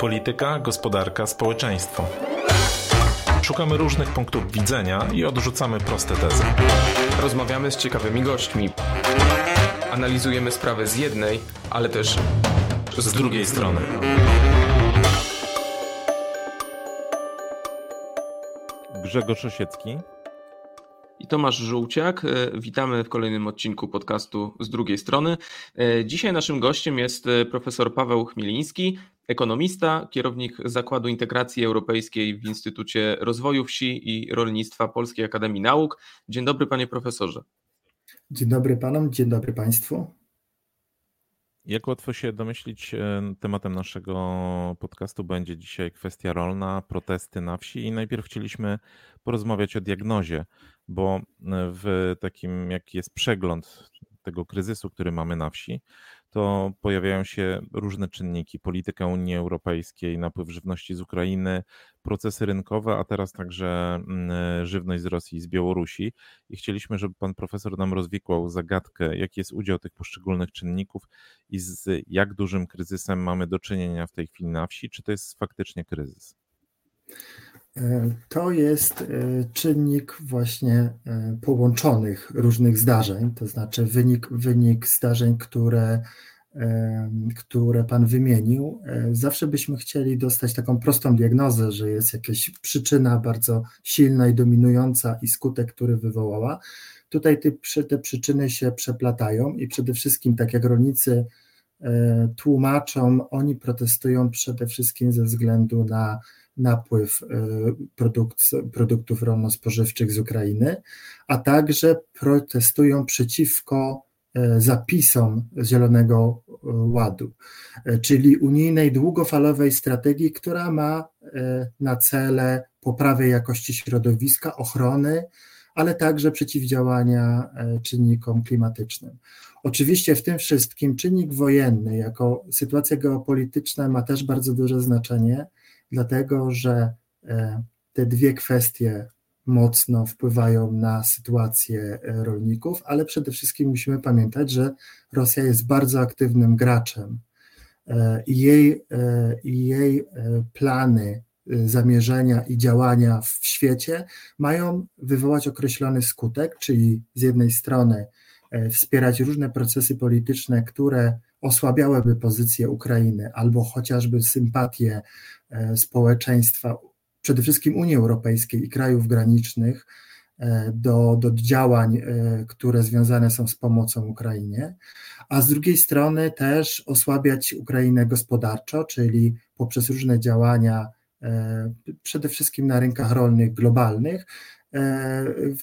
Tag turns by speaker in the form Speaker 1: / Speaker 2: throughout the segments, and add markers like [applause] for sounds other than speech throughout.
Speaker 1: polityka, gospodarka, społeczeństwo. Szukamy różnych punktów widzenia i odrzucamy proste tezy.
Speaker 2: Rozmawiamy z ciekawymi gośćmi. Analizujemy sprawę z jednej, ale też z,
Speaker 1: Z drugiej strony.
Speaker 3: Grzegorz Osiecki.
Speaker 2: I Tomasz Żółciak. E, Witamy w kolejnym odcinku podcastu z drugiej strony. E, Dzisiaj naszym gościem jest e, profesor Paweł Chmieliński, ekonomista, kierownik Zakładu Integracji Europejskiej w Instytucie Rozwoju Wsi i Rolnictwa Polskiej Akademii Nauk. Dzień dobry, panie profesorze.
Speaker 4: Dzień dobry panom, dzień dobry państwu.
Speaker 3: Jak łatwo się domyślić, e, tematem naszego podcastu będzie dzisiaj kwestia rolna, protesty na wsi i najpierw chcieliśmy porozmawiać o diagnozie, bo e, w takim, jaki jest przegląd tego kryzysu, który mamy na wsi, to pojawiają się różne czynniki, polityka Unii Europejskiej, napływ żywności z Ukrainy, procesy rynkowe, a teraz także mm, żywność z Rosji i z Białorusi. I chcieliśmy, żeby pan profesor nam rozwikłał zagadkę, jaki jest udział tych poszczególnych czynników i z jak dużym kryzysem mamy do czynienia w tej chwili na wsi, czy to jest faktycznie kryzys?
Speaker 4: E, To jest e, czynnik właśnie e, połączonych różnych zdarzeń, to znaczy wynik, wynik zdarzeń, które, które Pan wymienił. Zawsze byśmy chcieli dostać taką prostą diagnozę, że jest jakaś przyczyna bardzo silna i dominująca i skutek, który wywołała. Tutaj te, te przyczyny się przeplatają i przede wszystkim, tak jak rolnicy tłumaczą, oni protestują przede wszystkim ze względu na napływ e, produk- produktów rolno-spożywczych z Ukrainy, a także protestują przeciwko e, zapisom Zielonego e, Ładu, czyli unijnej długofalowej strategii, która ma na cele poprawę jakości środowiska, ochrony, ale także przeciwdziałania czynnikom klimatycznym. Oczywiście w tym wszystkim czynnik wojenny jako sytuacja geopolityczna ma też bardzo duże znaczenie, dlatego że e, te dwie kwestie mocno wpływają na sytuację e, rolników, ale przede wszystkim musimy pamiętać, że Rosja jest bardzo aktywnym graczem e, i jej, jej plany, zamierzenia i działania w świecie mają wywołać określony skutek, czyli z jednej strony wspierać różne procesy polityczne, które osłabiałyby pozycję Ukrainy albo chociażby sympatię e, społeczeństwa, przede wszystkim Unii Europejskiej i krajów granicznych e, do, do działań, e, które związane są z pomocą Ukrainie, a z drugiej strony też osłabiać Ukrainę gospodarczo, czyli poprzez różne działania, przede wszystkim na rynkach rolnych globalnych,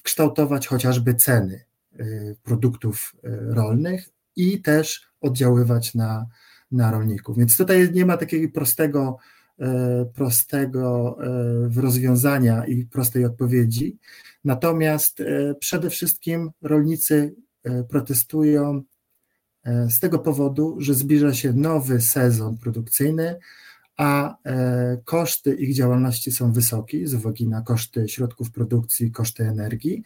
Speaker 4: kształtować chociażby ceny produktów rolnych i też oddziaływać na, na rolników. Więc tutaj nie ma takiego prostego, e, prostego e, rozwiązania i prostej odpowiedzi. Natomiast e, przede wszystkim rolnicy protestują z tego powodu, że zbliża się nowy sezon produkcyjny, a koszty ich działalności są wysokie z uwagi na koszty środków produkcji, koszty energii,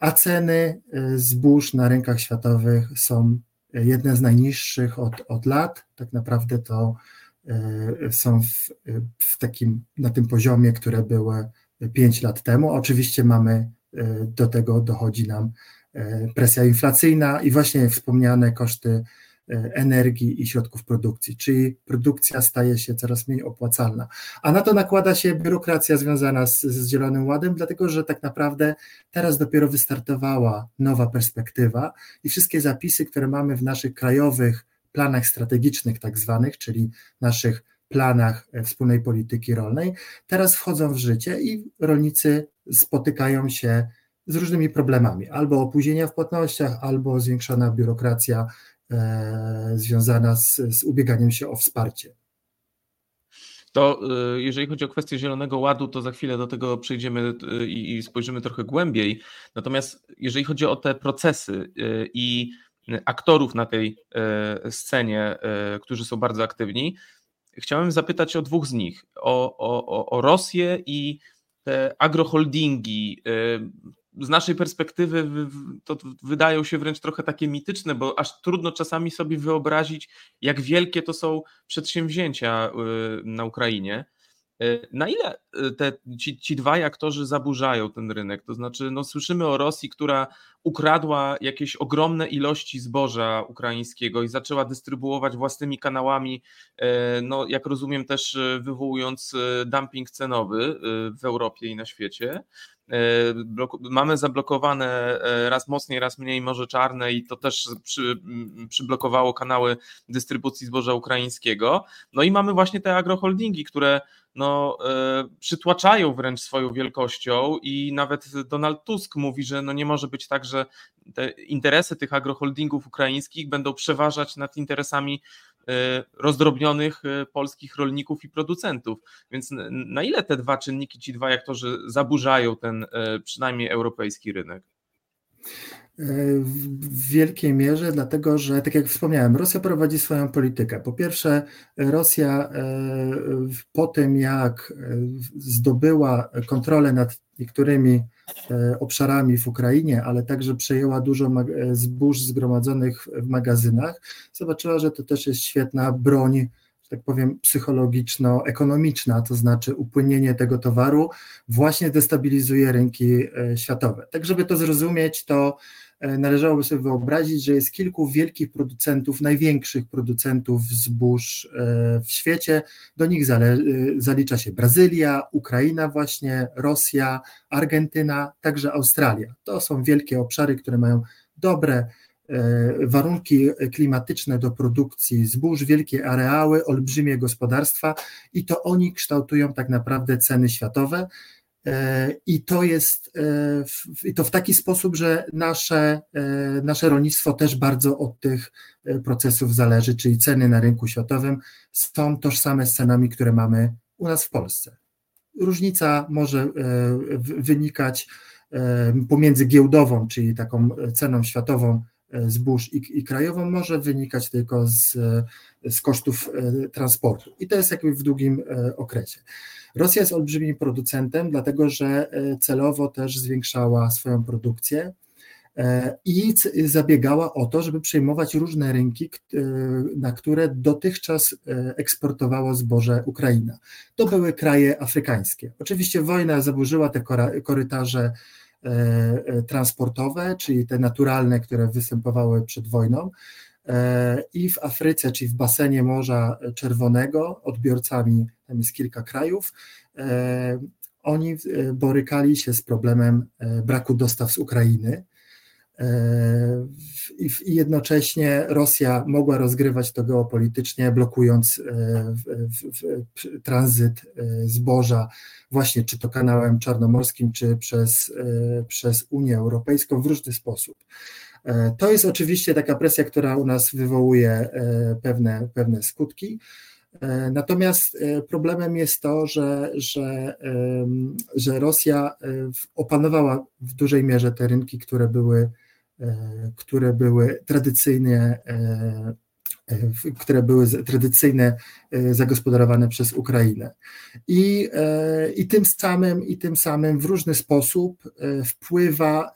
Speaker 4: a ceny e, zbóż na rynkach światowych są jedne z najniższych od, od lat. Tak naprawdę to e, są w, w takim, na tym poziomie, które były 5 lat temu. Oczywiście mamy, e, do tego dochodzi nam e, presja inflacyjna i właśnie wspomniane koszty e, energii i środków produkcji, czyli produkcja staje się coraz mniej opłacalna. A na to nakłada się biurokracja związana z, z Zielonym Ładem, dlatego że tak naprawdę teraz dopiero wystartowała nowa perspektywa i wszystkie zapisy, które mamy w naszych krajowych planach strategicznych, tak zwanych, czyli naszych planach e, wspólnej polityki rolnej, teraz wchodzą w życie i rolnicy spotykają się z różnymi problemami, albo opóźnienia w płatnościach, albo zwiększona biurokracja e, związana z, z ubieganiem się o wsparcie.
Speaker 2: To y, jeżeli chodzi o kwestię Zielonego Ładu, to za chwilę do tego przejdziemy y, i spojrzymy trochę głębiej. Natomiast jeżeli chodzi o te procesy i aktorów na tej scenie, którzy są bardzo aktywni, chciałem zapytać o dwóch z nich. O, o, o- Rosję i te agroholdingi, z naszej perspektywy to wydają się wręcz trochę takie mityczne, bo aż trudno czasami sobie wyobrazić, jak wielkie to są przedsięwzięcia na Ukrainie. E, na ile e, te, ci, ci dwaj aktorzy zaburzają ten rynek? To znaczy, no, słyszymy o Rosji, która ukradła jakieś ogromne ilości zboża ukraińskiego i zaczęła dystrybuować własnymi kanałami, e, no, jak rozumiem, też wywołując dumping cenowy w Europie i na świecie. Mamy zablokowane raz mocniej, raz mniej Morze Czarne i to też przy, przyblokowało kanały dystrybucji zboża ukraińskiego. No i mamy właśnie te agroholdingi, które no, e, przytłaczają wręcz swoją wielkością i nawet Donald Tusk mówi, że no nie może być tak, że te interesy tych agroholdingów ukraińskich będą przeważać nad interesami e, rozdrobnionych e, polskich rolników i producentów. Więc na ile te dwa czynniki, ci dwa aktorzy zaburzają ten przynajmniej europejski rynek?
Speaker 4: w wielkiej mierze, dlatego że, tak jak wspomniałem, Rosja prowadzi swoją politykę. Po pierwsze, Rosja e, po tym, jak e, zdobyła kontrolę nad niektórymi e, obszarami w Ukrainie, ale także przejęła dużo zbóż zgromadzonych w magazynach, zobaczyła, że to też jest świetna broń tak powiem, psychologiczno-ekonomiczna, to znaczy upłynienie tego towaru właśnie destabilizuje rynki światowe. Tak, żeby to zrozumieć, to E, należałoby sobie wyobrazić, że jest kilku wielkich producentów, największych producentów zbóż e, w świecie. Do nich e, zalicza się Brazylia, Ukraina, właśnie Rosja, Argentyna, także Australia. To są wielkie obszary, które mają dobre warunki klimatyczne do produkcji zbóż, wielkie areały, olbrzymie gospodarstwa i to oni kształtują tak naprawdę ceny światowe. E, I to jest e, i to w taki sposób, że nasze, e, nasze rolnictwo też bardzo od tych procesów zależy, czyli ceny na rynku światowym są tożsame z cenami, które mamy u nas w Polsce. Różnica może wynikać pomiędzy giełdową, czyli taką ceną światową zbóż i, i krajową, może wynikać tylko z, z kosztów transportu. I to jest jakby w długim okresie. Rosja jest olbrzymim producentem, dlatego że e, celowo też zwiększała swoją produkcję e, i zabiegała o to, żeby przejmować różne rynki, e, na które dotychczas eksportowało zboże Ukraina. To były kraje afrykańskie. Oczywiście wojna zaburzyła te korytarze transportowe, czyli te naturalne, które występowały przed wojną, i w Afryce, czyli w basenie Morza Czerwonego, odbiorcami, tam jest kilka krajów, e, oni e, borykali się z problemem braku dostaw z Ukrainy. I jednocześnie Rosja mogła rozgrywać to geopolitycznie, blokując tranzyt zboża, właśnie czy to kanałem czarnomorskim, czy przez, przez Unię Europejską w różny sposób. E, to jest oczywiście taka presja, która u nas wywołuje e, pewne, pewne skutki. E, natomiast problemem jest to, że, że, że Rosja opanowała w dużej mierze te rynki, które były, które były tradycyjnie które były tradycyjne, e, zagospodarowane przez Ukrainę. I, e, i, tym samym, I tym samym w różny sposób e, wpływa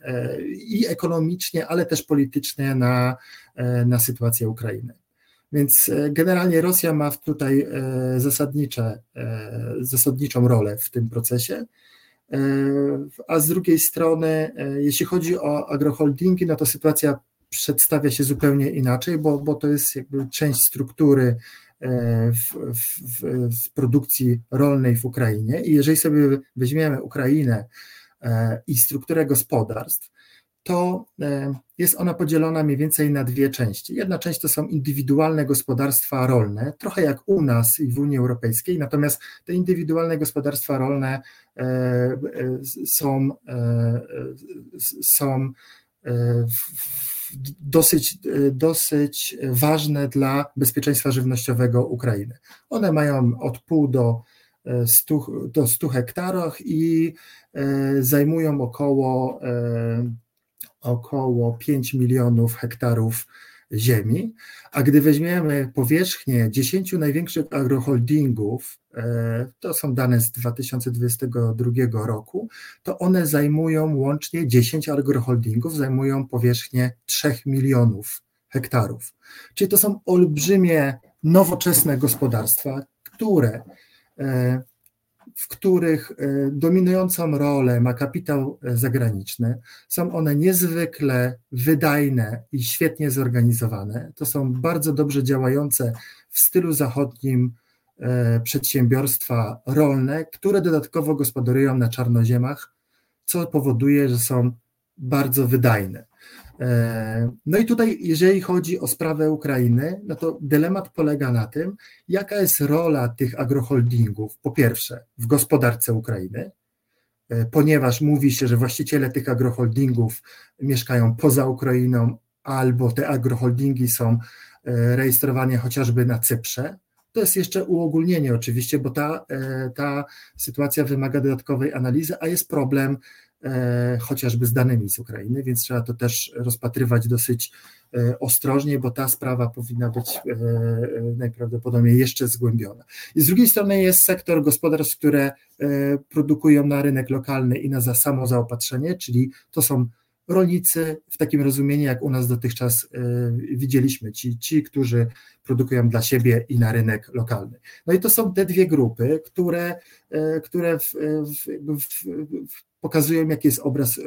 Speaker 4: i ekonomicznie, ale też politycznie na, na sytuację Ukrainy. Więc generalnie Rosja ma tutaj zasadnicze, zasadniczą rolę w tym procesie. A z drugiej strony, jeśli chodzi o agroholdingi, no to sytuacja przedstawia się zupełnie inaczej, bo, bo to jest jakby część struktury e, w, w, w, produkcji rolnej w Ukrainie. I jeżeli sobie weźmiemy Ukrainę e, i strukturę gospodarstw, to e, jest ona podzielona mniej więcej na dwie części. Jedna część to są indywidualne gospodarstwa rolne, trochę jak u nas i w Unii Europejskiej, natomiast te indywidualne gospodarstwa rolne są, są dosyć, dosyć ważne dla bezpieczeństwa żywnościowego Ukrainy. One mają od pół do 100, do 100 hektarów i e, zajmują około, e, około 5 milionów hektarów ziemi, a gdy weźmiemy powierzchnię 10 największych agroholdingów, e, to są dane z 2022 roku, to one zajmują łącznie 10 agroholdingów, zajmują powierzchnię 3 milionów hektarów. Czyli to są olbrzymie, nowoczesne gospodarstwa, które e, w których e, dominującą rolę ma kapitał e, zagraniczny. Są one niezwykle wydajne i świetnie zorganizowane. To są bardzo dobrze działające w stylu zachodnim e, przedsiębiorstwa rolne, które dodatkowo gospodarują na czarnoziemach, co powoduje, że są bardzo wydajne. E, no i tutaj, jeżeli chodzi o sprawę Ukrainy, no to dylemat polega na tym, jaka jest rola tych agroholdingów, po pierwsze, w gospodarce Ukrainy, e, ponieważ mówi się, że właściciele tych agroholdingów mieszkają poza Ukrainą, albo te agroholdingi są e, rejestrowane chociażby na Cyprze. To jest jeszcze uogólnienie oczywiście, bo ta, ta sytuacja wymaga dodatkowej analizy, a jest problem chociażby z danymi z Ukrainy, więc trzeba to też rozpatrywać dosyć e, ostrożnie, bo ta sprawa powinna być e, najprawdopodobniej jeszcze zgłębiona. I z drugiej strony jest sektor gospodarstw, które produkują na rynek lokalny i na samozaopatrzenie, czyli to są rolnicy w takim rozumieniu, jak u nas dotychczas widzieliśmy, ci, ci, którzy produkują dla siebie i na rynek lokalny. No i to są te dwie grupy, które, które w, w, w, pokazują, jaki jest obraz e,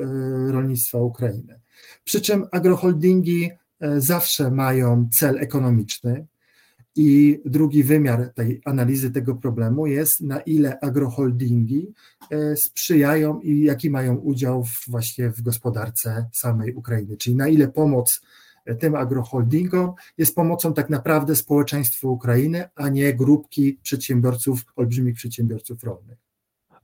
Speaker 4: rolnictwa Ukrainy. Przy czym agroholdingi e, zawsze mają cel ekonomiczny. I drugi wymiar tej analizy tego problemu jest, na ile agroholdingi e, sprzyjają i jaki mają udział w, właśnie w gospodarce samej Ukrainy, czyli na ile pomoc tym agroholdingom jest pomocą tak naprawdę społeczeństwu Ukrainy, a nie grupki przedsiębiorców, olbrzymich przedsiębiorców rolnych.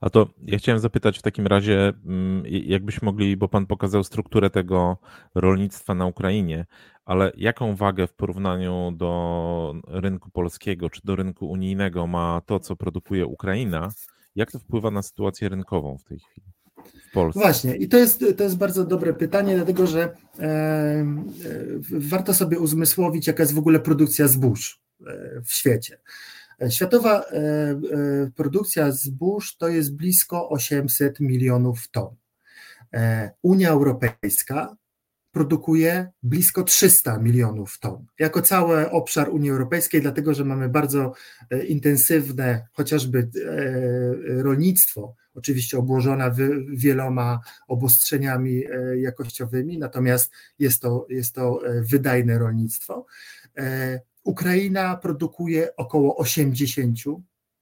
Speaker 3: A to ja chciałem zapytać w takim razie, mm, jakbyś mogli, bo Pan pokazał strukturę tego rolnictwa na Ukrainie, ale jaką wagę w porównaniu do rynku polskiego czy do rynku unijnego ma to, co produkuje Ukraina? Jak to wpływa na sytuację rynkową w tej chwili? Polsce.
Speaker 4: Właśnie, i to jest, to jest bardzo dobre pytanie, dlatego że e, e, warto sobie uzmysłowić, jaka jest w ogóle produkcja zbóż e, w świecie. Światowa e, e, produkcja zbóż to jest blisko 800 milionów ton. E, Unia Europejska produkuje blisko 300 milionów ton. Jako cały obszar Unii Europejskiej, dlatego że mamy bardzo intensywne chociażby rolnictwo, oczywiście obłożone wieloma obostrzeniami jakościowymi, natomiast jest to, jest to wydajne rolnictwo. Ukraina produkuje około 80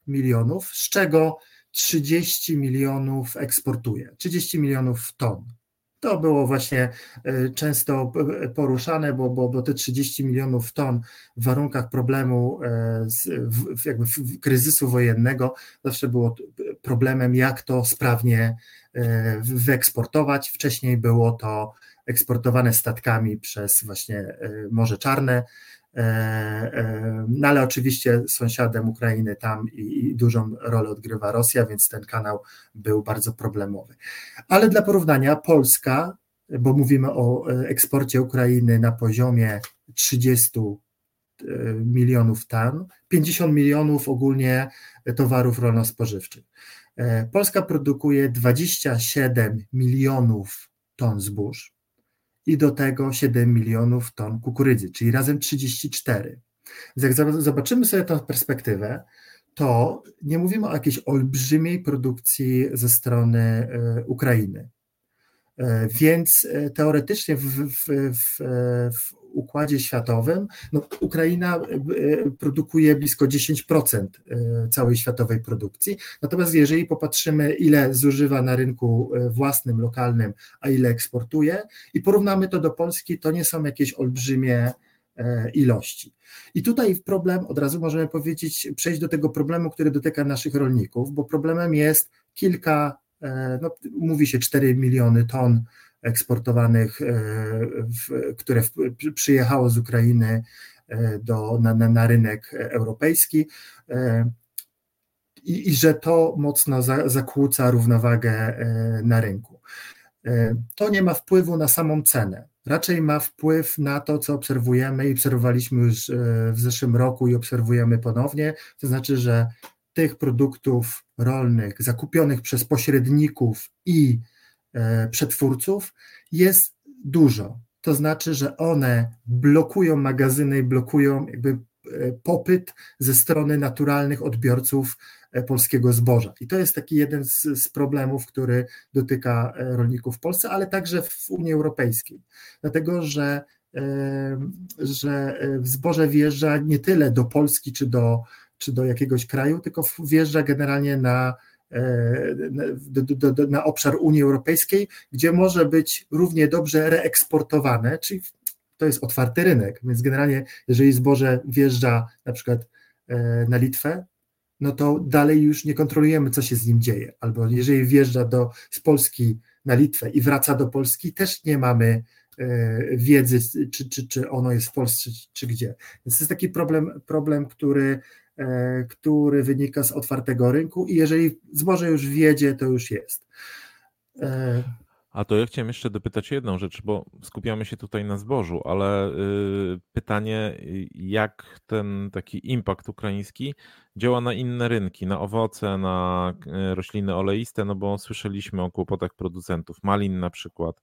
Speaker 4: milionów, z czego 30 milionów eksportuje, 30 milionów ton. To było właśnie e, często poruszane, bo, bo, bo te 30 milionów ton w warunkach problemu, e, jakby kryzysu wojennego, zawsze było problemem, jak to sprawnie e, wyeksportować. Wcześniej było to eksportowane statkami przez właśnie Morze Czarne, E, e, no ale oczywiście sąsiadem Ukrainy tam i, i, dużą rolę odgrywa Rosja, więc ten kanał był bardzo problemowy. Ale dla porównania Polska, bo mówimy o e, eksporcie Ukrainy na poziomie 30 milionów ton, 50 milionów ogólnie towarów rolno-spożywczych. Polska produkuje 27 milionów ton zbóż, i do tego 7 milionów ton kukurydzy, czyli razem 34. Jak zobaczymy sobie tę perspektywę, to nie mówimy o jakiejś olbrzymiej produkcji ze strony e, Ukrainy. E, więc e, teoretycznie w, w, w, w układzie światowym, no, Ukraina e, produkuje blisko 10% całej światowej produkcji. Natomiast jeżeli popatrzymy, ile zużywa na rynku własnym, lokalnym, a ile eksportuje, i porównamy to do Polski, to nie są jakieś olbrzymie ilości. I tutaj problem, od razu możemy powiedzieć, przejść do tego problemu, który dotyka naszych rolników, bo problemem jest kilka no, mówi się 4 miliony ton eksportowanych, e, które przyjechało z Ukrainy e, do, na, na rynek europejski i, i że to mocno za, zakłóca równowagę na rynku. To nie ma wpływu na samą cenę. raczej ma wpływ na to, co obserwujemy i obserwowaliśmy już e, w zeszłym roku i obserwujemy ponownie. To znaczy, że tych produktów rolnych zakupionych przez pośredników i e, przetwórców jest dużo. To znaczy, że one blokują magazyny blokują jakby e, popyt ze strony naturalnych odbiorców E, polskiego zboża. I to jest taki jeden z, z, problemów, który dotyka rolników w Polsce, ale także w Unii Europejskiej. Dlatego, że, że zboże wjeżdża nie tyle do Polski czy do, czy do jakiegoś kraju, tylko wjeżdża generalnie na, do, na obszar Unii Europejskiej, gdzie może być równie dobrze reeksportowane, czyli to jest otwarty rynek, więc generalnie jeżeli zboże wjeżdża na przykład na Litwę, no to dalej już nie kontrolujemy, co się z nim dzieje. Albo jeżeli wjeżdża do, z Polski na Litwę i wraca do Polski, też nie mamy e, wiedzy, czy, czy, czy ono jest w Polsce, czy gdzie. Więc to jest taki problem, problem który, e, który wynika z otwartego rynku i jeżeli zboże już wiedzie, to już jest.
Speaker 3: A to ja chciałem jeszcze dopytać jedną rzecz, bo skupiamy się tutaj na zbożu, ale y, pytanie, jak ten taki impact ukraiński działa na inne rynki, na owoce, na y, rośliny oleiste, no bo słyszeliśmy o kłopotach producentów malin na przykład.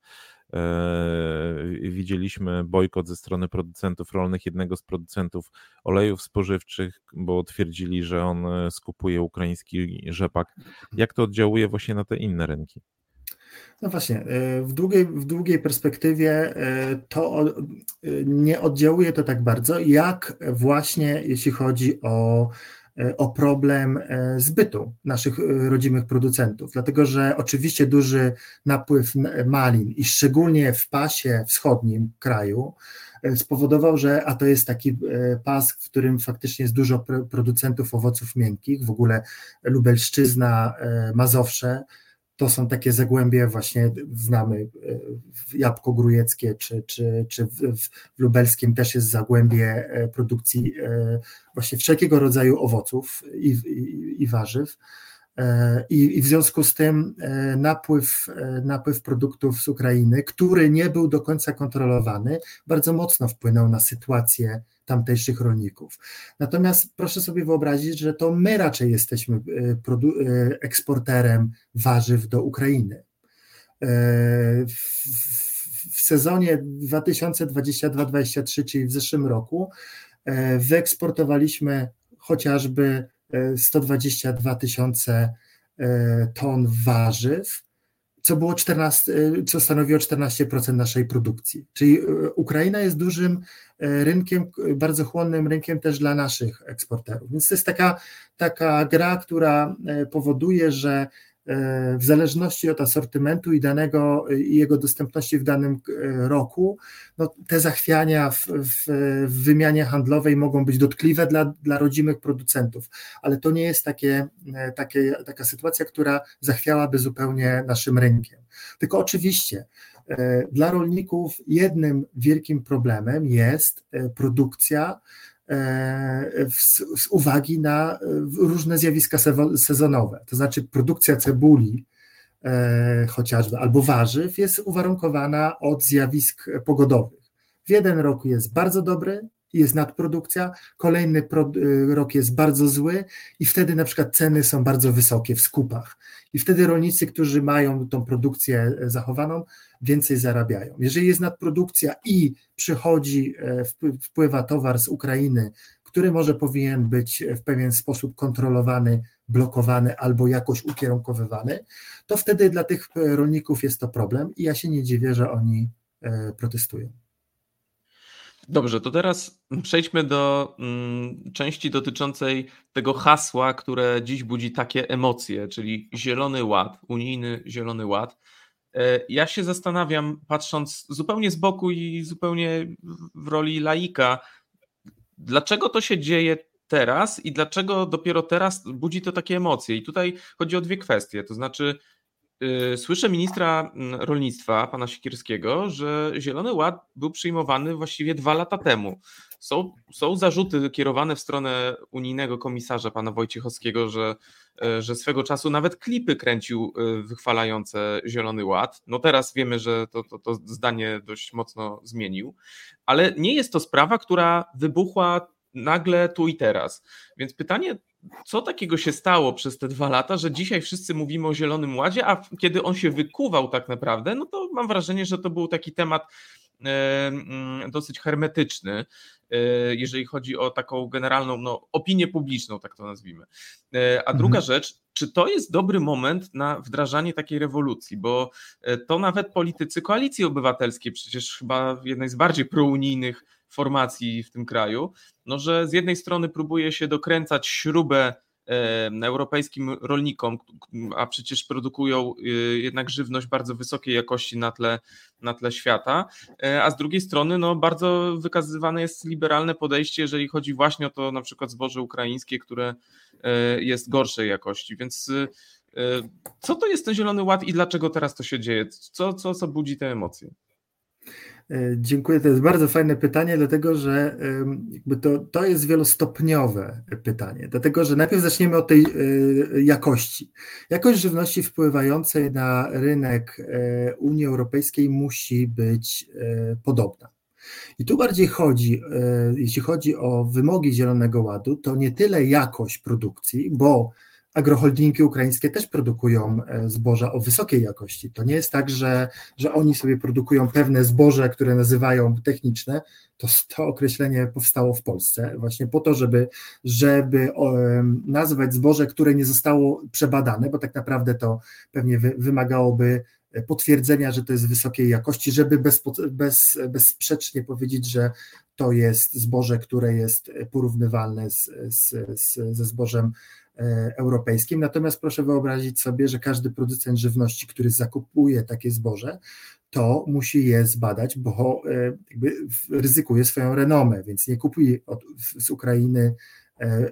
Speaker 3: Y, widzieliśmy bojkot ze strony producentów rolnych, jednego z producentów olejów spożywczych, bo twierdzili, że on skupuje ukraiński rzepak. Jak to oddziałuje właśnie na te inne rynki?
Speaker 4: No właśnie, e, w długiej, w długiej perspektywie e, to e, nie oddziałuje to tak bardzo, jak właśnie jeśli chodzi o, o problem zbytu naszych rodzimych producentów. Dlatego, że oczywiście duży napływ malin i szczególnie w pasie wschodnim kraju spowodował, że a to jest taki pas, w którym faktycznie jest dużo producentów owoców miękkich, w ogóle Lubelszczyzna, Mazowsze, to są takie zagłębie, właśnie znamy e, Jabłko Grujeckie, czy, czy, czy w, w Lubelskim też jest zagłębie e, produkcji e, właśnie wszelkiego rodzaju owoców i, i, i warzyw. I, I, w związku z tym napływ, napływ produktów z Ukrainy, który nie był do końca kontrolowany, bardzo mocno wpłynął na sytuację tamtejszych rolników. Natomiast proszę sobie wyobrazić, że to my raczej jesteśmy e, e, eksporterem warzyw do Ukrainy. E, w sezonie 2022-2023, czyli w zeszłym roku, wyeksportowaliśmy chociażby 122 tysiące ton warzyw, co było 14, co stanowiło 14% naszej produkcji. Czyli Ukraina jest dużym rynkiem, bardzo chłonnym rynkiem też dla naszych eksporterów. Więc to jest taka, taka gra, która powoduje, że w zależności od asortymentu i danego i jego dostępności w danym e, roku, no, te zachwiania w, w, w, wymianie handlowej mogą być dotkliwe dla, dla rodzimych producentów, ale to nie jest takie, takie, taka sytuacja, która zachwiałaby zupełnie naszym rynkiem. Tylko oczywiście E, dla rolników jednym wielkim problemem jest e, produkcja e, z, uwagi na różne zjawiska sezonowe. To znaczy produkcja cebuli chociażby albo warzyw jest uwarunkowana od zjawisk pogodowych. W jeden rok jest bardzo dobry, jest nadprodukcja, kolejny rok jest bardzo zły i wtedy na przykład ceny są bardzo wysokie w skupach. I wtedy rolnicy, którzy mają tą produkcję zachowaną, więcej zarabiają. Jeżeli jest nadprodukcja i przychodzi, e, wpływa towar z Ukrainy, który może powinien być w pewien sposób kontrolowany, blokowany albo jakoś ukierunkowywany, to wtedy dla tych rolników jest to problem i ja się nie dziwię, że oni e, protestują.
Speaker 2: Dobrze, to teraz przejdźmy do mm, części dotyczącej tego hasła, które dziś budzi takie emocje, czyli Zielony Ład, unijny Zielony Ład. E, ja się zastanawiam, patrząc zupełnie z boku i zupełnie w roli laika, dlaczego to się dzieje teraz i dlaczego dopiero teraz budzi to takie emocje. I tutaj chodzi o dwie kwestie. To znaczy, słyszę ministra mm, rolnictwa, pana Sikierskiego, że Zielony Ład był przyjmowany właściwie dwa lata temu. Są, są zarzuty kierowane w stronę unijnego komisarza, pana Wojciechowskiego, że, y, że swego czasu nawet klipy kręcił y, wychwalające Zielony Ład. No teraz wiemy, że to, to, to zdanie dość mocno zmienił, ale nie jest to sprawa, która wybuchła nagle tu i teraz. Więc pytanie co takiego się stało przez te dwa lata, że dzisiaj wszyscy mówimy o Zielonym Ładzie, a kiedy on się wykuwał tak naprawdę, no to mam wrażenie, że to był taki temat e, mm, dosyć hermetyczny, e, jeżeli chodzi o taką generalną no, opinię publiczną, tak to nazwijmy. E, a druga mhm. rzecz, czy to jest dobry moment na wdrażanie takiej rewolucji? Bo to nawet politycy koalicji obywatelskiej, przecież chyba jednej z bardziej prounijnych formacji w tym kraju, no że z jednej strony próbuje się dokręcać śrubę europejskim rolnikom, a przecież produkują y, jednak żywność bardzo wysokiej jakości na tle, na tle świata, e, a z drugiej strony no, bardzo wykazywane jest liberalne podejście, jeżeli chodzi właśnie o to na przykład zboże ukraińskie, które e, jest gorszej jakości, więc e, co to jest ten Zielony Ład i dlaczego teraz to się dzieje? Co, co, co budzi te emocje?
Speaker 4: E, dziękuję. To jest bardzo fajne pytanie, dlatego że jakby to, to jest wielostopniowe pytanie. Dlatego, że najpierw zaczniemy od tej e, jakości. Jakość żywności wpływającej na rynek e, Unii Europejskiej musi być podobna. I tu bardziej chodzi, jeśli chodzi o wymogi Zielonego Ładu, to nie tyle jakość produkcji, bo agroholdingi ukraińskie też produkują e, zboża o wysokiej jakości. To nie jest tak, że, że oni sobie produkują pewne zboże, które nazywają techniczne. To, to określenie powstało w Polsce właśnie po to, żeby, żeby nazwać zboże, które nie zostało przebadane, bo tak naprawdę to pewnie wy, wymagałoby potwierdzenia, że to jest wysokiej jakości, żeby bez, bez, bezsprzecznie powiedzieć, że to jest zboże, które jest porównywalne z, z, z, ze zbożem E, europejskim. Natomiast proszę wyobrazić sobie, że każdy producent żywności, który zakupuje takie zboże, to musi je zbadać, bo e, jakby ryzykuje swoją renomę, więc nie kupuje od, z Ukrainy e,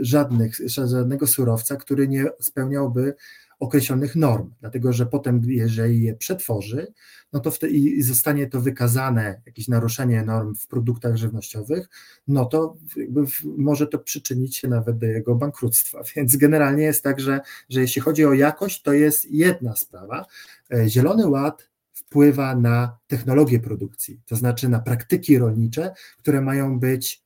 Speaker 4: żadnych, żadnego surowca, który nie spełniałby określonych norm, dlatego że potem, jeżeli je przetworzy, no to wtedy i zostanie to wykazane, jakieś naruszenie norm w produktach żywnościowych, no to może to przyczynić się nawet do jego bankructwa. [laughs] Więc generalnie jest tak, że, że jeśli chodzi o jakość, to jest jedna sprawa. E, Zielony Ład wpływa na technologię produkcji, to znaczy na praktyki rolnicze, które mają być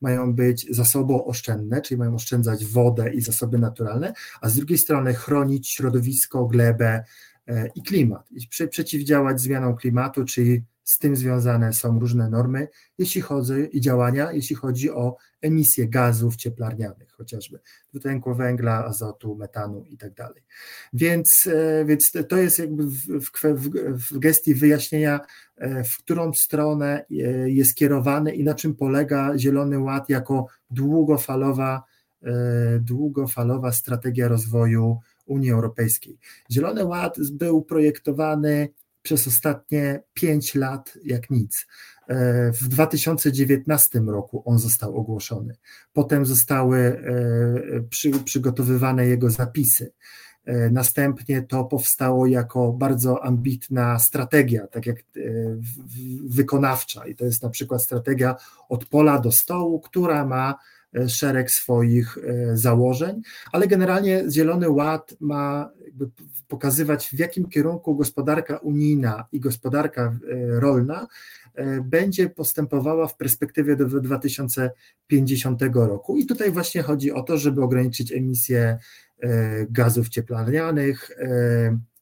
Speaker 4: mają być zasobooszczędne, czyli mają oszczędzać wodę i zasoby naturalne, a z drugiej strony chronić środowisko, glebę e, i klimat, i przeciwdziałać zmianom klimatu, czyli z tym związane są różne normy, jeśli chodzi i działania, jeśli chodzi o emisję gazów cieplarnianych, chociażby dwutlenku węgla, azotu, metanu i tak. Więc, e, więc to jest jakby w, w, w gestii wyjaśnienia, e, w którą stronę e, jest kierowany i na czym polega Zielony Ład jako długofalowa, długofalowa strategia rozwoju Unii Europejskiej. Zielony Ład był projektowany przez ostatnie pięć lat jak nic. E, w 2019 roku on został ogłoszony. Potem zostały e, przy, przygotowywane jego zapisy. E, następnie to powstało jako bardzo ambitna strategia, tak jak wykonawcza, i to jest na przykład strategia od pola do stołu, która ma szereg swoich założeń, ale generalnie Zielony Ład ma pokazywać, w jakim kierunku gospodarka unijna i gospodarka e, rolna e, będzie postępowała w perspektywie do 2050 roku. I tutaj właśnie chodzi o to, żeby ograniczyć emisję e, gazów cieplarnianych,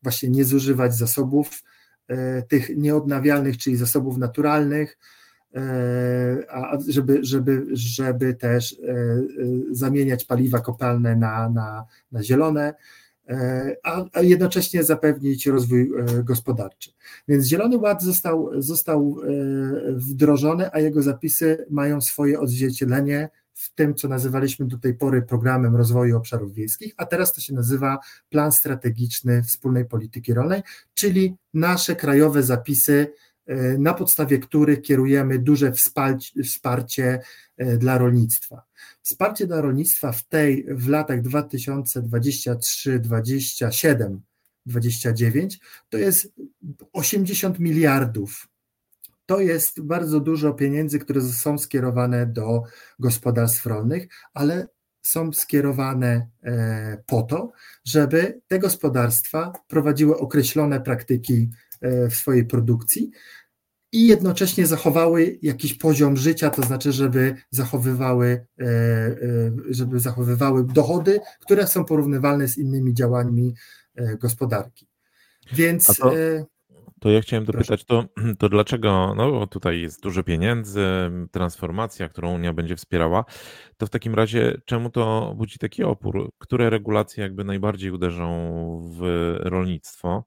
Speaker 4: właśnie nie zużywać zasobów tych nieodnawialnych, czyli zasobów naturalnych, a żeby, żeby, żeby też zamieniać paliwa kopalne na, na, na zielone. E, a, a jednocześnie zapewnić rozwój e, gospodarczy. Więc Zielony Ład został, został e, wdrożony, a jego zapisy mają swoje odzwierciedlenie w tym, co nazywaliśmy do tej pory programem rozwoju obszarów wiejskich, a teraz to się nazywa Plan Strategiczny Wspólnej Polityki Rolnej, czyli nasze krajowe zapisy na podstawie których kierujemy duże wsparcie dla rolnictwa. Wsparcie dla rolnictwa w tej w latach 2023, 27, 29 to jest 80 miliardów. To jest bardzo dużo pieniędzy, które są skierowane do gospodarstw rolnych, ale są skierowane e, po to, żeby te gospodarstwa prowadziły określone praktyki e, w swojej produkcji i jednocześnie zachowały jakiś poziom życia, to znaczy, żeby zachowywały, e, żeby zachowywały dochody, które są porównywalne z innymi działaniami gospodarki. Więc
Speaker 3: to, to, ja chciałem dopytać, to, to dlaczego, no tutaj jest dużo pieniędzy, transformacja, którą Unia będzie wspierała, to w takim razie czemu to budzi taki opór? Które regulacje jakby najbardziej uderzą w rolnictwo?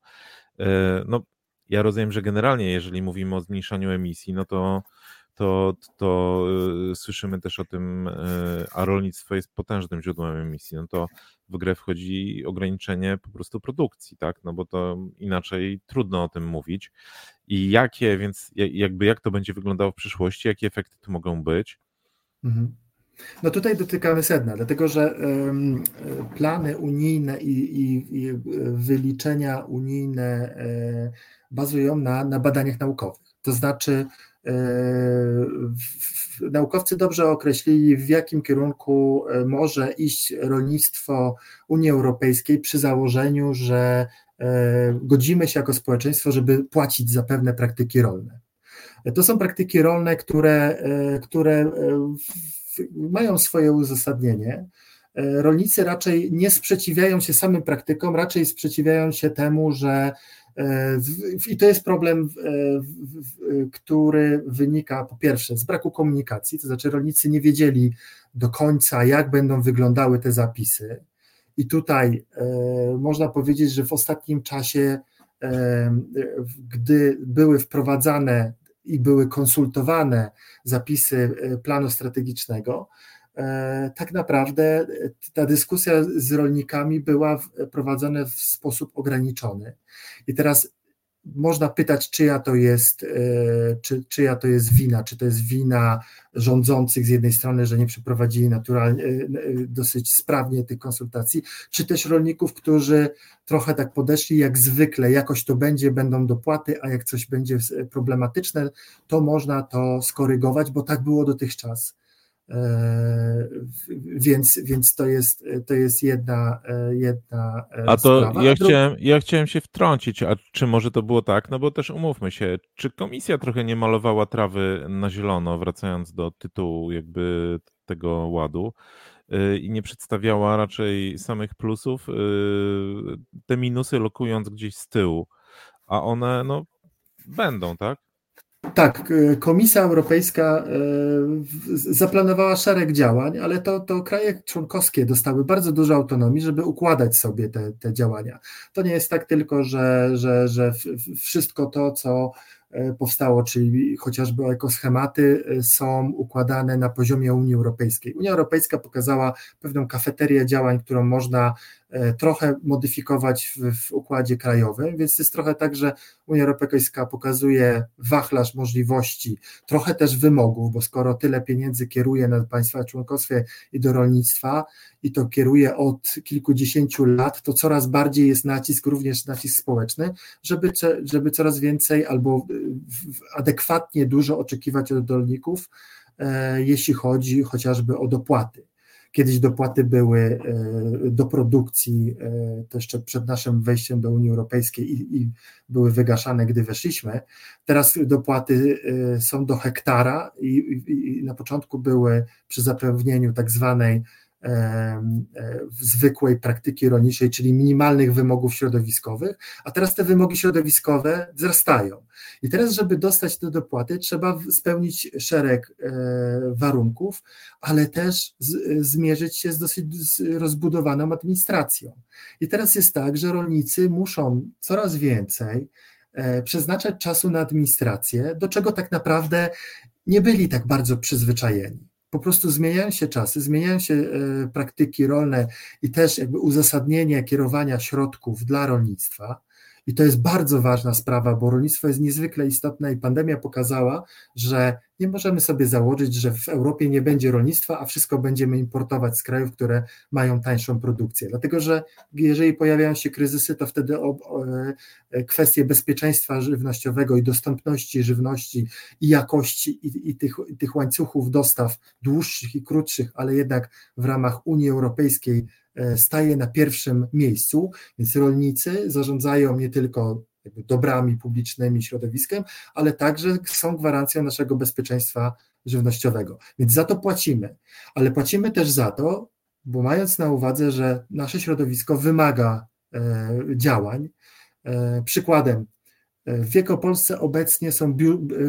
Speaker 3: No, ja rozumiem, że generalnie, jeżeli mówimy o zmniejszaniu emisji, no to, to, to y, słyszymy też o tym, y, a rolnictwo jest potężnym źródłem emisji, no to w grę wchodzi ograniczenie po prostu produkcji, tak? No bo to inaczej trudno o tym mówić. I jakie, więc jakby jak to będzie wyglądało w przyszłości, jakie efekty tu mogą być? Mhm.
Speaker 4: No tutaj dotykamy sedna, dlatego że plany unijne i, i, i wyliczenia unijne e, bazują na, na badaniach naukowych. To znaczy, e, naukowcy dobrze określili, w jakim kierunku e, może iść rolnictwo Unii Europejskiej przy założeniu, że godzimy się jako społeczeństwo, żeby płacić za pewne praktyki rolne. To są praktyki rolne, które, które mają swoje uzasadnienie. E, rolnicy raczej nie sprzeciwiają się samym praktykom, raczej sprzeciwiają się temu, że e, i to jest problem, e, który wynika po pierwsze z braku komunikacji, to znaczy rolnicy nie wiedzieli do końca, jak będą wyglądały te zapisy. I tutaj można powiedzieć, że w ostatnim czasie, gdy były wprowadzane i były konsultowane zapisy e, planu strategicznego, e, tak naprawdę e, ta dyskusja z rolnikami była prowadzona w sposób ograniczony. I teraz można pytać, czyja to jest, e, czy, czyja to jest wina, czy to jest wina rządzących z jednej strony, że nie przeprowadzili naturalnie, e, e, dosyć sprawnie tych konsultacji, czy też rolników, którzy trochę tak podeszli jak zwykle, jakoś to będzie, będą dopłaty, a jak coś będzie problematyczne, to można to skorygować, bo tak było dotychczas. E, więc, więc to jest, to jest jedna, e, jedna
Speaker 3: e, A to sprawa. ja chciałem, ja chciałem się wtrącić, a czy może to było tak? No bo też umówmy się, czy komisja trochę nie malowała trawy na zielono, wracając do tytułu jakby tego ładu i nie przedstawiała raczej samych plusów, te minusy lokując gdzieś z tyłu, a one no będą, tak?
Speaker 4: Tak, e, Komisja Europejska e, zaplanowała szereg działań, ale to, to kraje członkowskie dostały bardzo dużo autonomii, żeby układać sobie te, te działania. To nie jest tak tylko, że, że, że wszystko to, co e, powstało, czyli chociażby ekoschematy, są układane na poziomie Unii Europejskiej. Unia Europejska pokazała pewną kafeterię działań, którą można trochę modyfikować w, w, układzie krajowym, więc jest trochę tak, że Unia Europejska pokazuje wachlarz możliwości, trochę też wymogów, bo skoro tyle pieniędzy kieruje na państwa członkowskie i do rolnictwa i to kieruje od kilkudziesięciu lat, to coraz bardziej jest nacisk, również nacisk społeczny, żeby, żeby coraz więcej albo adekwatnie dużo oczekiwać od rolników, e, jeśli chodzi chociażby o dopłaty. Kiedyś dopłaty były e, do produkcji, e, to jeszcze przed naszym wejściem do Unii Europejskiej i, i były wygaszane, gdy weszliśmy. Teraz dopłaty e, są do hektara i, i, i na początku były przy zapewnieniu tak zwanej zwykłej praktyki rolniczej, czyli minimalnych wymogów środowiskowych, a teraz te wymogi środowiskowe wzrastają. I teraz, żeby dostać te dopłaty, trzeba spełnić szereg e, warunków, ale też zmierzyć się z dosyć rozbudowaną administracją. I teraz jest tak, że rolnicy muszą coraz więcej e, przeznaczać czasu na administrację, do czego tak naprawdę nie byli tak bardzo przyzwyczajeni po prostu zmieniają się czasy, zmieniają się e, praktyki rolne i też jakby uzasadnienie kierowania środków dla rolnictwa. I to jest bardzo ważna sprawa, bo rolnictwo jest niezwykle istotne i pandemia pokazała, że nie możemy sobie założyć, że w Europie nie będzie rolnictwa, a wszystko będziemy importować z krajów, które mają tańszą produkcję. Dlatego, że jeżeli pojawiają się kryzysy, to wtedy e, kwestie bezpieczeństwa żywnościowego i dostępności żywności i jakości i, i, tych, i tych łańcuchów dostaw dłuższych i krótszych, ale jednak w ramach Unii Europejskiej staje na pierwszym miejscu, więc rolnicy zarządzają nie tylko dobrami publicznymi, środowiskiem, ale także są gwarancją naszego bezpieczeństwa żywnościowego. Więc za to płacimy, ale płacimy też za to, bo mając na uwadze, że nasze środowisko wymaga e, działań. E, przykładem, e, w Wielkopolsce obecnie są,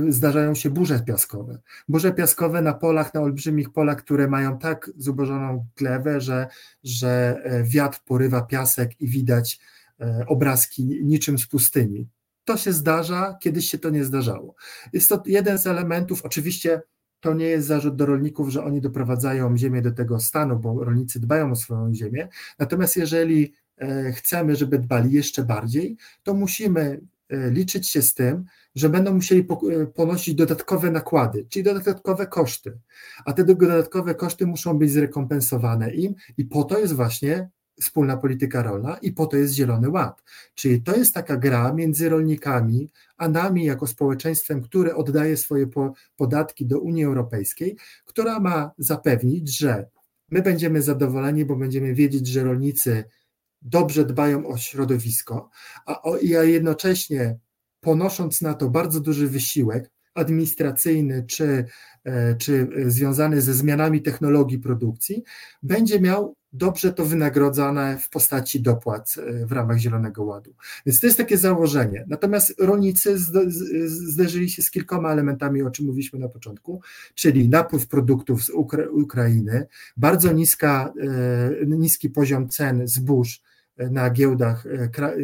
Speaker 4: zdarzają się burze piaskowe. Burze piaskowe na polach, na olbrzymich polach, które mają tak zubożoną glebę, że, że wiatr porywa piasek i widać E, obrazki niczym z pustyni. To się zdarza, kiedyś się to nie zdarzało. Jest to jeden z elementów, oczywiście to nie jest zarzut do rolników, że oni doprowadzają ziemię do tego stanu, bo rolnicy dbają o swoją ziemię. Natomiast jeżeli e, chcemy, żeby dbali jeszcze bardziej, to musimy e, liczyć się z tym, że będą musieli ponosić dodatkowe nakłady, czyli dodatkowe koszty. A te dodatkowe koszty muszą być zrekompensowane im i po to jest właśnie wspólna polityka rolna i po to jest Zielony Ład. Czyli to jest taka gra między rolnikami, a nami jako społeczeństwem, które oddaje swoje podatki do Unii Europejskiej, która ma zapewnić, że my będziemy zadowoleni, bo będziemy wiedzieć, że rolnicy dobrze dbają o środowisko, a, jednocześnie ponosząc na to bardzo duży wysiłek administracyjny czy, e, czy związany ze zmianami technologii produkcji, będzie miał dobrze to wynagrodzane w postaci dopłat e, w ramach Zielonego Ładu. Więc to jest takie założenie. Natomiast rolnicy zderzyli się z kilkoma elementami, o czym mówiliśmy na początku, czyli napływ produktów z Ukra Ukrainy, bardzo niska, e, niski poziom cen zbóż e, na giełdach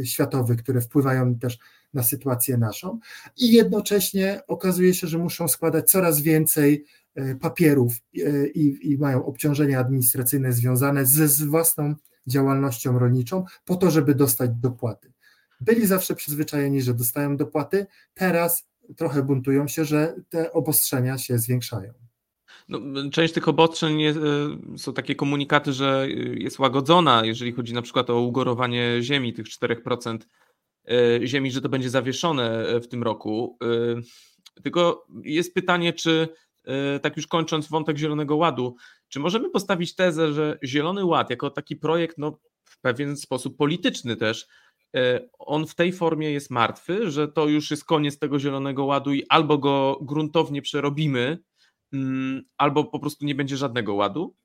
Speaker 4: światowych, które wpływają też na sytuację naszą i jednocześnie okazuje się, że muszą składać coraz więcej E, papierów e, i, i mają obciążenia administracyjne związane ze z własną działalnością rolniczą, po to, żeby dostać dopłaty. Byli zawsze przyzwyczajeni, że dostają dopłaty, teraz trochę buntują się, że te obostrzenia się zwiększają.
Speaker 2: No, część tych obostrzeń jest, e, są takie komunikaty, że jest łagodzona, jeżeli chodzi na przykład o ugorowanie ziemi, tych 4% ziemi, że to będzie zawieszone w tym roku. Tylko jest pytanie, czy E, tak już kończąc wątek Zielonego Ładu, czy możemy postawić tezę, że Zielony Ład jako taki projekt, no w pewien sposób polityczny też, e, on w tej formie jest martwy, że to już jest koniec tego Zielonego Ładu i albo go gruntownie przerobimy, albo po prostu nie będzie żadnego ładu?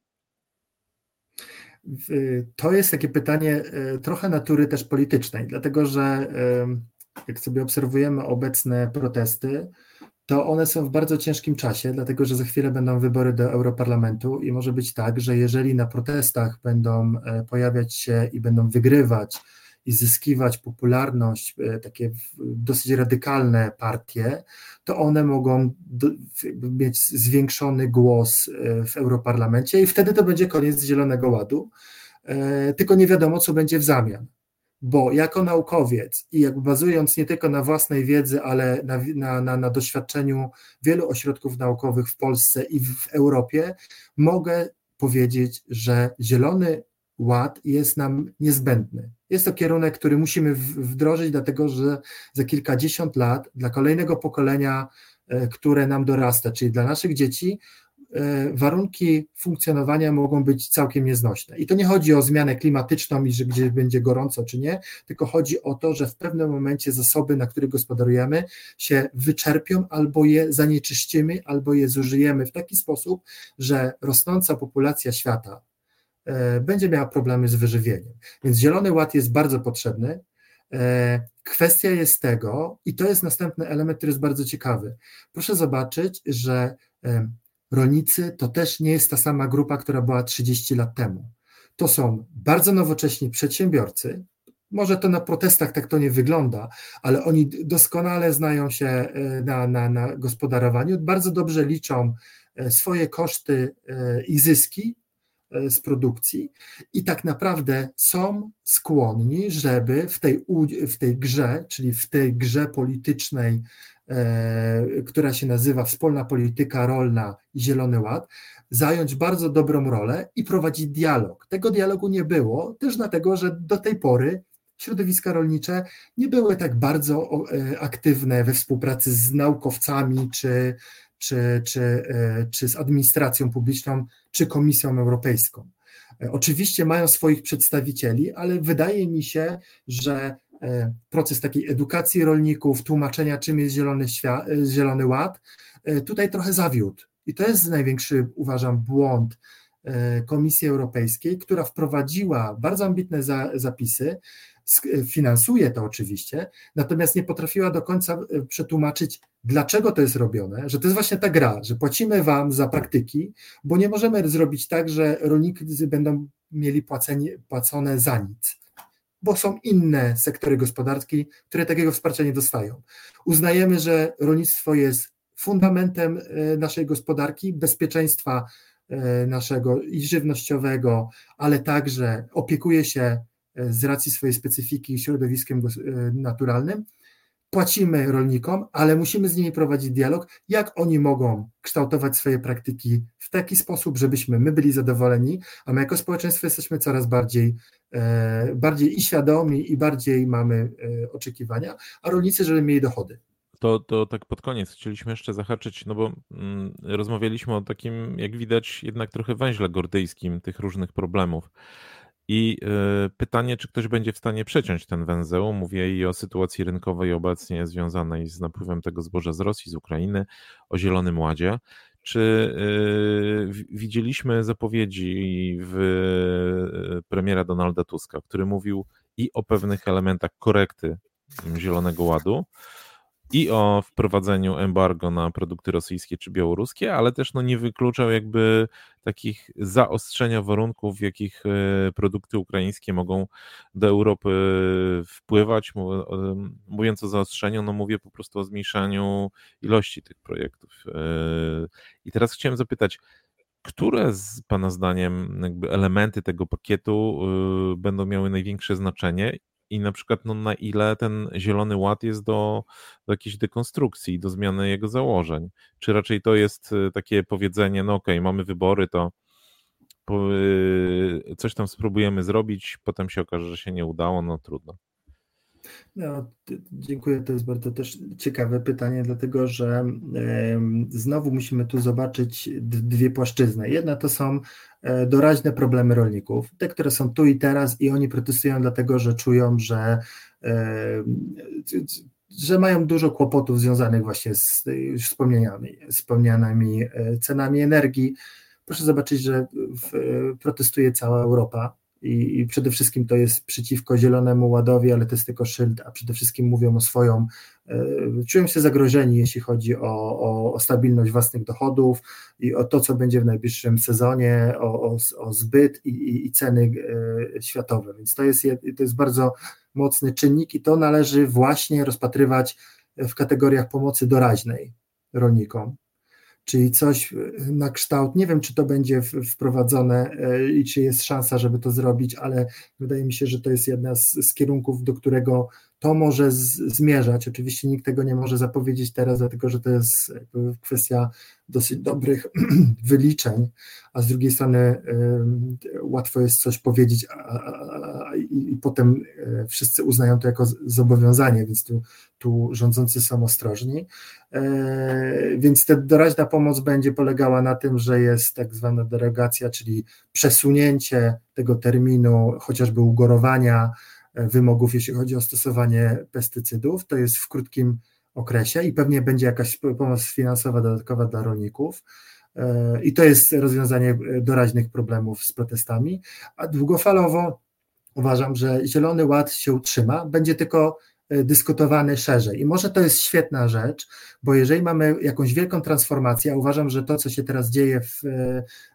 Speaker 4: To jest takie pytanie e, trochę natury też politycznej, dlatego że jak sobie obserwujemy obecne protesty, to one są w bardzo ciężkim czasie, dlatego że za chwilę będą wybory do Europarlamentu i może być tak, że jeżeli na protestach będą pojawiać się i będą wygrywać i zyskiwać popularność e, takie dosyć radykalne partie, to one mogą mieć zwiększony głos e, w Europarlamencie i wtedy to będzie koniec Zielonego Ładu, tylko nie wiadomo, co będzie w zamian. Bo jako naukowiec i bazując nie tylko na własnej wiedzy, ale na, na, na, na, doświadczeniu wielu ośrodków naukowych w Polsce i w Europie, mogę powiedzieć, że Zielony Ład jest nam niezbędny. Jest to kierunek, który musimy wdrożyć, dlatego że za kilkadziesiąt lat dla kolejnego pokolenia, e, które nam dorasta, czyli dla naszych dzieci, E, warunki funkcjonowania mogą być całkiem nieznośne. I to nie chodzi o zmianę klimatyczną i że gdzie będzie gorąco czy nie, tylko chodzi o to, że w pewnym momencie zasoby, na których gospodarujemy, się wyczerpią albo je zanieczyścimy, albo je zużyjemy w taki sposób, że rosnąca populacja świata będzie miała problemy z wyżywieniem. Więc Zielony Ład jest bardzo potrzebny. E, kwestia jest tego, i to jest następny element, który jest bardzo ciekawy. Proszę zobaczyć, że rolnicy to też nie jest ta sama grupa, która była 30 lat temu. To są bardzo nowocześni przedsiębiorcy. Może to na protestach tak to nie wygląda, ale oni doskonale znają się e, na, na, na gospodarowaniu, bardzo dobrze liczą e, swoje koszty e, i zyski, z produkcji i tak naprawdę są skłonni, żeby w tej, w tej grze, czyli w tej grze politycznej, która się nazywa Wspólna Polityka Rolna i Zielony Ład, zająć bardzo dobrą rolę i prowadzić dialog. Tego dialogu nie było, też dlatego, że do tej pory środowiska rolnicze nie były tak bardzo e, aktywne we współpracy z naukowcami, czy, czy, czy, e, czy z administracją publiczną, czy Komisją Europejską. E, oczywiście mają swoich przedstawicieli, ale wydaje mi się, że proces takiej edukacji rolników, tłumaczenia, czym jest zielony, świat, zielony ład, tutaj trochę zawiódł. I to jest największy, uważam, błąd Komisji Europejskiej, która wprowadziła bardzo ambitne za, zapisy, finansuje to oczywiście, natomiast nie potrafiła do końca e, przetłumaczyć, dlaczego to jest robione, że to jest właśnie ta gra, że płacimy wam za praktyki, bo nie możemy zrobić tak, że rolnicy będą mieli płacenie, płacone za nic, bo są inne sektory gospodarki, które takiego wsparcia nie dostają. Uznajemy, że rolnictwo jest fundamentem e, naszej gospodarki, bezpieczeństwa e, naszego i żywnościowego, ale także opiekuje się z racji swojej specyfiki środowiskiem e, naturalnym. Płacimy rolnikom, ale musimy z nimi prowadzić dialog, jak oni mogą kształtować swoje praktyki w taki sposób, żebyśmy my byli zadowoleni, a my jako społeczeństwo jesteśmy coraz bardziej, e, bardziej i świadomi, i bardziej mamy e, oczekiwania, a rolnicy, żeby mieli dochody.
Speaker 3: To, to tak pod koniec chcieliśmy jeszcze zahaczyć, no bo mm, rozmawialiśmy o takim, jak widać, jednak trochę węźle gordyjskim tych różnych problemów. I y, pytanie, czy ktoś będzie w stanie przeciąć ten węzeł. Mówię i o sytuacji rynkowej obecnie związanej z napływem tego zboża z Rosji, z Ukrainy, o Zielonym Ładzie. Czy y, widzieliśmy zapowiedzi w y, premiera Donalda Tuska, który mówił i o pewnych elementach korekty Zielonego Ładu, i o wprowadzeniu embargo na produkty rosyjskie czy białoruskie, ale też no, nie wykluczał jakby takich zaostrzenia warunków, w jakich e, produkty ukraińskie mogą do Europy wpływać. Mówiąc o zaostrzeniu, no mówię po prostu o zmniejszaniu ilości tych projektów. E, I teraz chciałem zapytać, które z Pana zdaniem elementy tego pakietu e, będą miały największe znaczenie i na przykład no, na ile ten zielony ład jest do, do jakiejś dekonstrukcji, do zmiany jego założeń. Czy raczej to jest y, takie powiedzenie, no okej, okay, mamy wybory, to y, coś tam spróbujemy zrobić, potem się okaże, że się nie udało, no trudno.
Speaker 4: No, dziękuję. To jest bardzo też ciekawe pytanie, dlatego że znowu musimy tu zobaczyć dwie płaszczyzny. Jedna to są e, doraźne problemy rolników, te, które są tu i teraz, i oni protestują dlatego, że czują, że że mają dużo kłopotów związanych właśnie z już wspomnianymi, wspomnianymi e, cenami energii. Proszę zobaczyć, że protestuje cała Europa i, i, przede wszystkim to jest przeciwko Zielonemu Ładowi, ale to jest tylko szyld, a przede wszystkim mówią o swoją, e, czują się zagrożeni, jeśli chodzi o, o, o, stabilność własnych dochodów i o to, co będzie w najbliższym sezonie, o, o, zbyt i, i, ceny e, światowe. Więc to jest, to jest bardzo mocny czynnik i to należy właśnie rozpatrywać w kategoriach pomocy doraźnej rolnikom czyli coś na kształt, nie wiem czy to będzie wprowadzone e, i czy jest szansa, żeby to zrobić, ale wydaje mi się, że to jest jedna z, z kierunków, do którego to może z, zmierzać. Oczywiście nikt tego nie może zapowiedzieć teraz, dlatego że to jest kwestia dosyć dobrych [clears throat] wyliczeń, a z drugiej strony łatwo jest coś powiedzieć a, a, i, i, potem e, wszyscy uznają to jako zobowiązanie, więc tu, tu rządzący są ostrożni. E, więc ta doraźna pomoc będzie polegała na tym, że jest tak zwana derogacja, czyli przesunięcie tego terminu chociażby ugorowania, wymogów, jeśli chodzi o stosowanie pestycydów. To jest w krótkim okresie i pewnie będzie jakaś pomoc finansowa dodatkowa dla rolników. E, I to jest rozwiązanie doraźnych problemów z protestami. A długofalowo uważam, że Zielony Ład się utrzyma, będzie tylko e, dyskutowany szerzej. I może to jest świetna rzecz, bo jeżeli mamy jakąś wielką transformację, a uważam, że to, co się teraz dzieje w,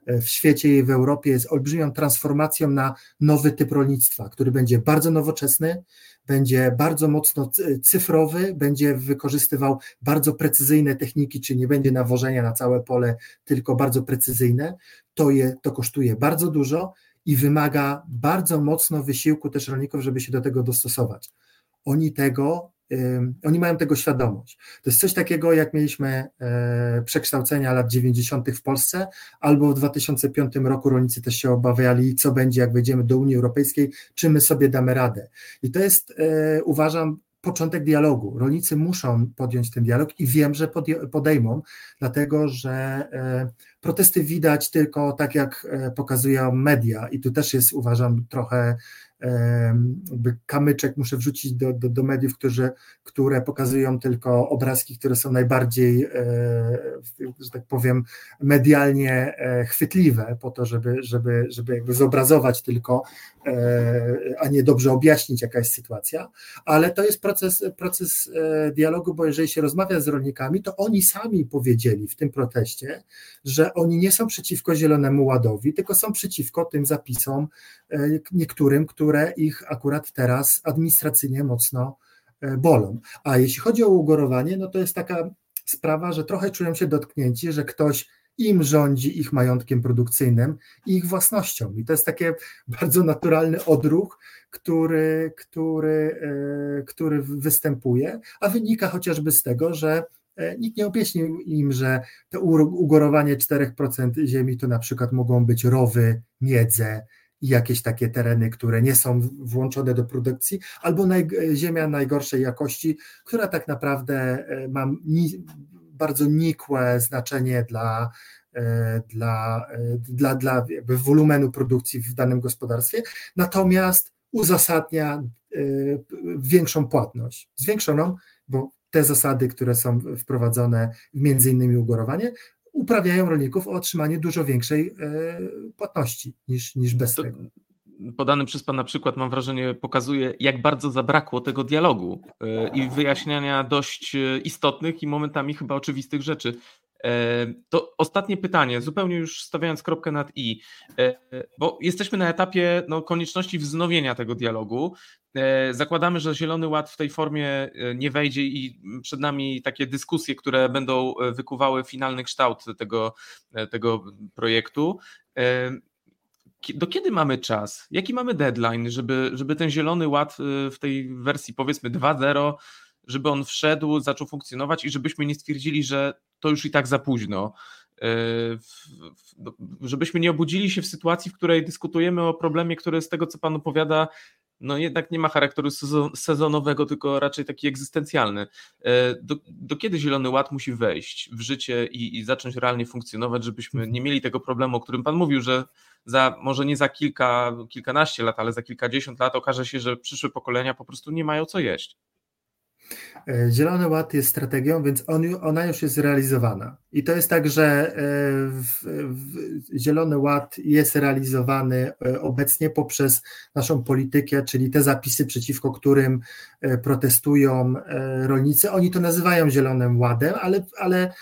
Speaker 4: e, w świecie i w Europie, jest olbrzymią transformacją na nowy typ rolnictwa, który będzie bardzo nowoczesny, będzie bardzo mocno cyfrowy, będzie wykorzystywał bardzo precyzyjne techniki, czyli nie będzie nawożenia na całe pole, tylko bardzo precyzyjne. To, je, to kosztuje bardzo dużo i wymaga bardzo mocno wysiłku też rolników, żeby się do tego dostosować. Oni tego, oni mają tego świadomość. To jest coś takiego, jak mieliśmy e, przekształcenia lat 90. w Polsce, albo w 2005 roku rolnicy też się obawiali, co będzie, jak wejdziemy do Unii Europejskiej, czy my sobie damy radę. I to jest, e, uważam, początek dialogu. Rolnicy muszą podjąć ten dialog i wiem, że podejmą, dlatego że e, protesty widać tylko tak, jak pokazują media, i tu też jest, uważam, trochę kamyczek muszę wrzucić do, do, do mediów, którzy, które pokazują tylko obrazki, które są najbardziej, e, że tak powiem, medialnie e, chwytliwe, po to, żeby, żeby, żeby jakby zobrazować tylko, a nie dobrze objaśnić, jaka jest sytuacja. Ale to jest proces, proces dialogu, bo jeżeli się rozmawia z rolnikami, to oni sami powiedzieli w tym proteście, że oni nie są przeciwko Zielonemu Ładowi, tylko są przeciwko tym zapisom niektórym, które ich akurat teraz administracyjnie mocno e, bolą. A jeśli chodzi o ugorowanie, no to jest taka sprawa, że trochę czują się dotknięci, że ktoś im rządzi ich majątkiem produkcyjnym i ich własnością. I to jest taki [laughs] bardzo naturalny odruch, który, który, e, który występuje, a wynika chociażby z tego, że e, nikt nie objaśnił im, że to ugorowanie 4% ziemi to na przykład mogą być rowy, miedze, i jakieś takie tereny, które nie są włączone do produkcji, albo naj, ziemia najgorszej jakości, która tak naprawdę e, ma bardzo nikłe znaczenie dla, e, dla, e, dla, dla jakby wolumenu produkcji w danym gospodarstwie, natomiast uzasadnia większą płatność, zwiększoną, bo te zasady, które są wprowadzone, między innymi ugorowanie, uprawiają rolników o otrzymanie dużo większej e, płatności niż, niż bez to, tego.
Speaker 2: Podany przez Pana przykład, mam wrażenie, pokazuje, jak bardzo zabrakło tego dialogu e, i wyjaśniania dość e, istotnych i momentami chyba oczywistych rzeczy. To ostatnie pytanie, zupełnie już stawiając kropkę nad i, bo jesteśmy na etapie no, konieczności wznowienia tego dialogu. Zakładamy, że Zielony Ład w tej formie nie wejdzie i przed nami takie dyskusje, które będą wykuwały finalny kształt tego, tego projektu. Do kiedy mamy czas? Jaki mamy deadline, żeby, żeby ten Zielony Ład w tej wersji powiedzmy 2.0 żeby on wszedł, zaczął funkcjonować i żebyśmy nie stwierdzili, że to już i tak za późno. E, no, żebyśmy nie obudzili się w sytuacji, w której dyskutujemy o problemie, który z tego, co Pan opowiada, no jednak nie ma charakteru sezonowego, tylko raczej taki egzystencjalny. E, do, do kiedy Zielony Ład musi wejść w życie i, i, zacząć realnie funkcjonować, żebyśmy nie mieli tego problemu, o którym Pan mówił, że za, może nie za kilka, kilkanaście lat, ale za kilkadziesiąt lat okaże się, że przyszłe pokolenia po prostu nie mają co jeść.
Speaker 4: E, Zielony Ład jest strategią, więc on, ona już jest realizowana. I to jest tak, że e, w, w Zielony Ład jest realizowany e, obecnie poprzez naszą politykę, czyli te zapisy, przeciwko którym protestują rolnicy. Oni to nazywają Zielonym Ładem, ale, ale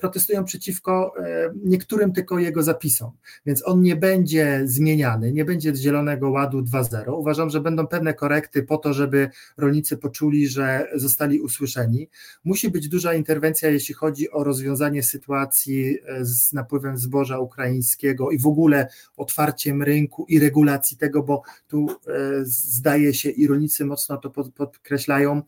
Speaker 4: protestują przeciwko e, niektórym tylko jego zapisom, więc on nie będzie zmieniany, nie będzie Zielonego Ładu 2.0. Uważam, że będą pewne korekty po to, żeby rolnicy poczuli, że zostali usłyszeni. Musi być duża interwencja, jeśli chodzi o rozwiązanie sytuacji e, z napływem zboża ukraińskiego i w ogóle otwarciem rynku i regulacji tego, bo tu zdaje się i rolnicy mocno to podkreślają,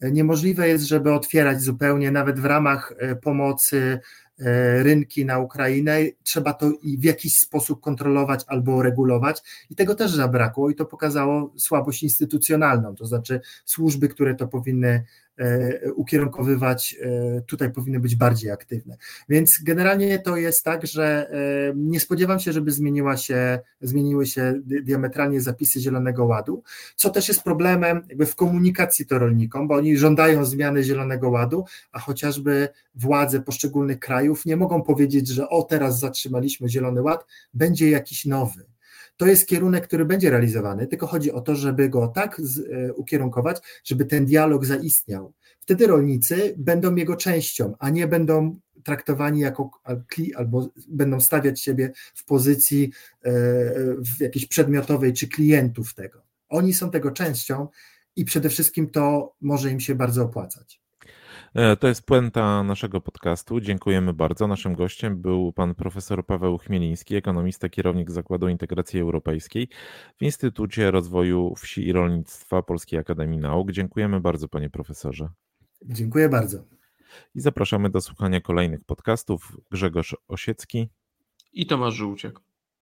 Speaker 4: Niemożliwe jest, żeby otwierać zupełnie, nawet w ramach e, pomocy e, rynki na Ukrainę, trzeba to w jakiś sposób kontrolować albo regulować. I tego też zabrakło i to pokazało słabość instytucjonalną, to znaczy służby, które to powinny E, ukierunkowywać, e, tutaj powinny być bardziej aktywne. Więc generalnie to jest tak, że e, nie spodziewam się, żeby zmieniła się, zmieniły się diametralnie zapisy Zielonego Ładu, co też jest problemem jakby w komunikacji to rolnikom, bo oni żądają zmiany Zielonego Ładu, a chociażby władze poszczególnych krajów nie mogą powiedzieć, że o teraz zatrzymaliśmy Zielony Ład, będzie jakiś nowy to jest kierunek, który będzie realizowany, tylko chodzi o to, żeby go tak e, ukierunkować, żeby ten dialog zaistniał. Wtedy rolnicy będą jego częścią, a nie będą traktowani jako albo będą stawiać siebie w pozycji e, w jakiejś przedmiotowej czy klientów tego. Oni są tego częścią i przede wszystkim to może im się bardzo opłacać.
Speaker 3: E, to jest puenta naszego podcastu. Dziękujemy bardzo. Naszym gościem był pan profesor Paweł Chmieliński, ekonomista, kierownik Zakładu Integracji Europejskiej w Instytucie Rozwoju Wsi i Rolnictwa Polskiej Akademii Nauk. Dziękujemy bardzo, panie profesorze.
Speaker 4: Dziękuję bardzo.
Speaker 3: I zapraszamy do słuchania kolejnych podcastów. Grzegorz Osiecki
Speaker 2: i Tomasz Żółciak.